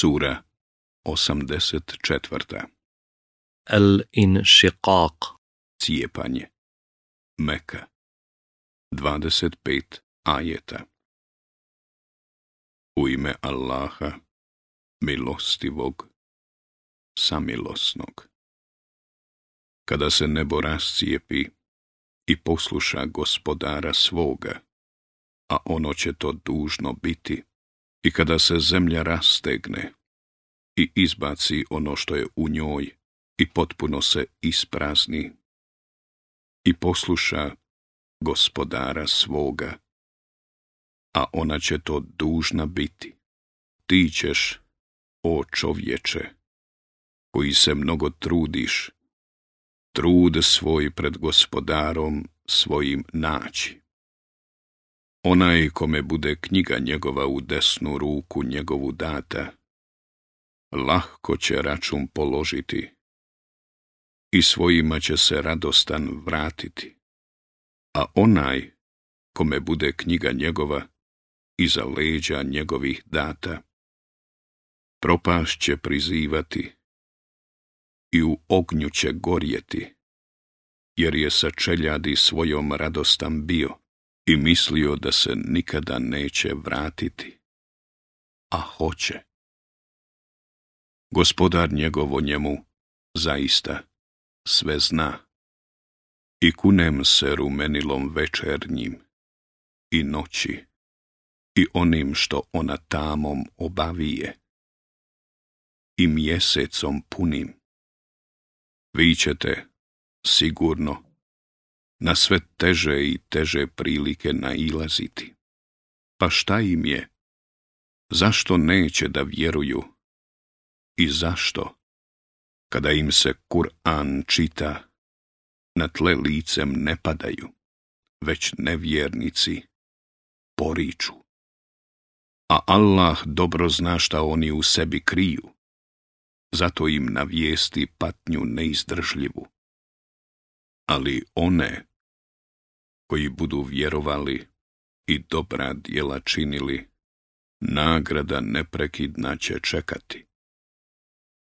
Sura 84. Al-Inšiqaq Cijepanje Meka 25 ajeta U ime Allaha, milostivog, samilosnog. Kada se nebo rascijepi i posluša gospodara svoga, a ono će to dužno biti, i kada se zemlja rastegne i izbaci ono što je u njoj i potpuno se isprazni i posluša gospodara svoga, a ona će to dužna biti. Ti ćeš, o čovječe, koji se mnogo trudiš, trud svoj pred gospodarom svojim naći. Onaj kome bude knjiga njegova u desnu ruku njegovu data, lahko će račun položiti i svojima će se radostan vratiti. A onaj kome bude knjiga njegova iza leđa njegovih data, propašće će prizivati i u ognju će gorjeti, jer je sa čeljadi svojom radostan bio i mislio da se nikada neće vratiti, a hoće. Gospodar njegovo njemu zaista sve zna i kunem se rumenilom večernjim i noći i onim što ona tamom obavije i mjesecom punim. Vi ćete sigurno na sve teže i teže prilike nailaziti. Pa šta im je? Zašto neće da vjeruju? I zašto? Kada im se Kur'an čita, na tle licem ne padaju, već nevjernici poriču. A Allah dobro zna šta oni u sebi kriju, zato im na vijesti patnju neizdržljivu. Ali one koji budu vjerovali i dobra djela činili, nagrada neprekidna će čekati.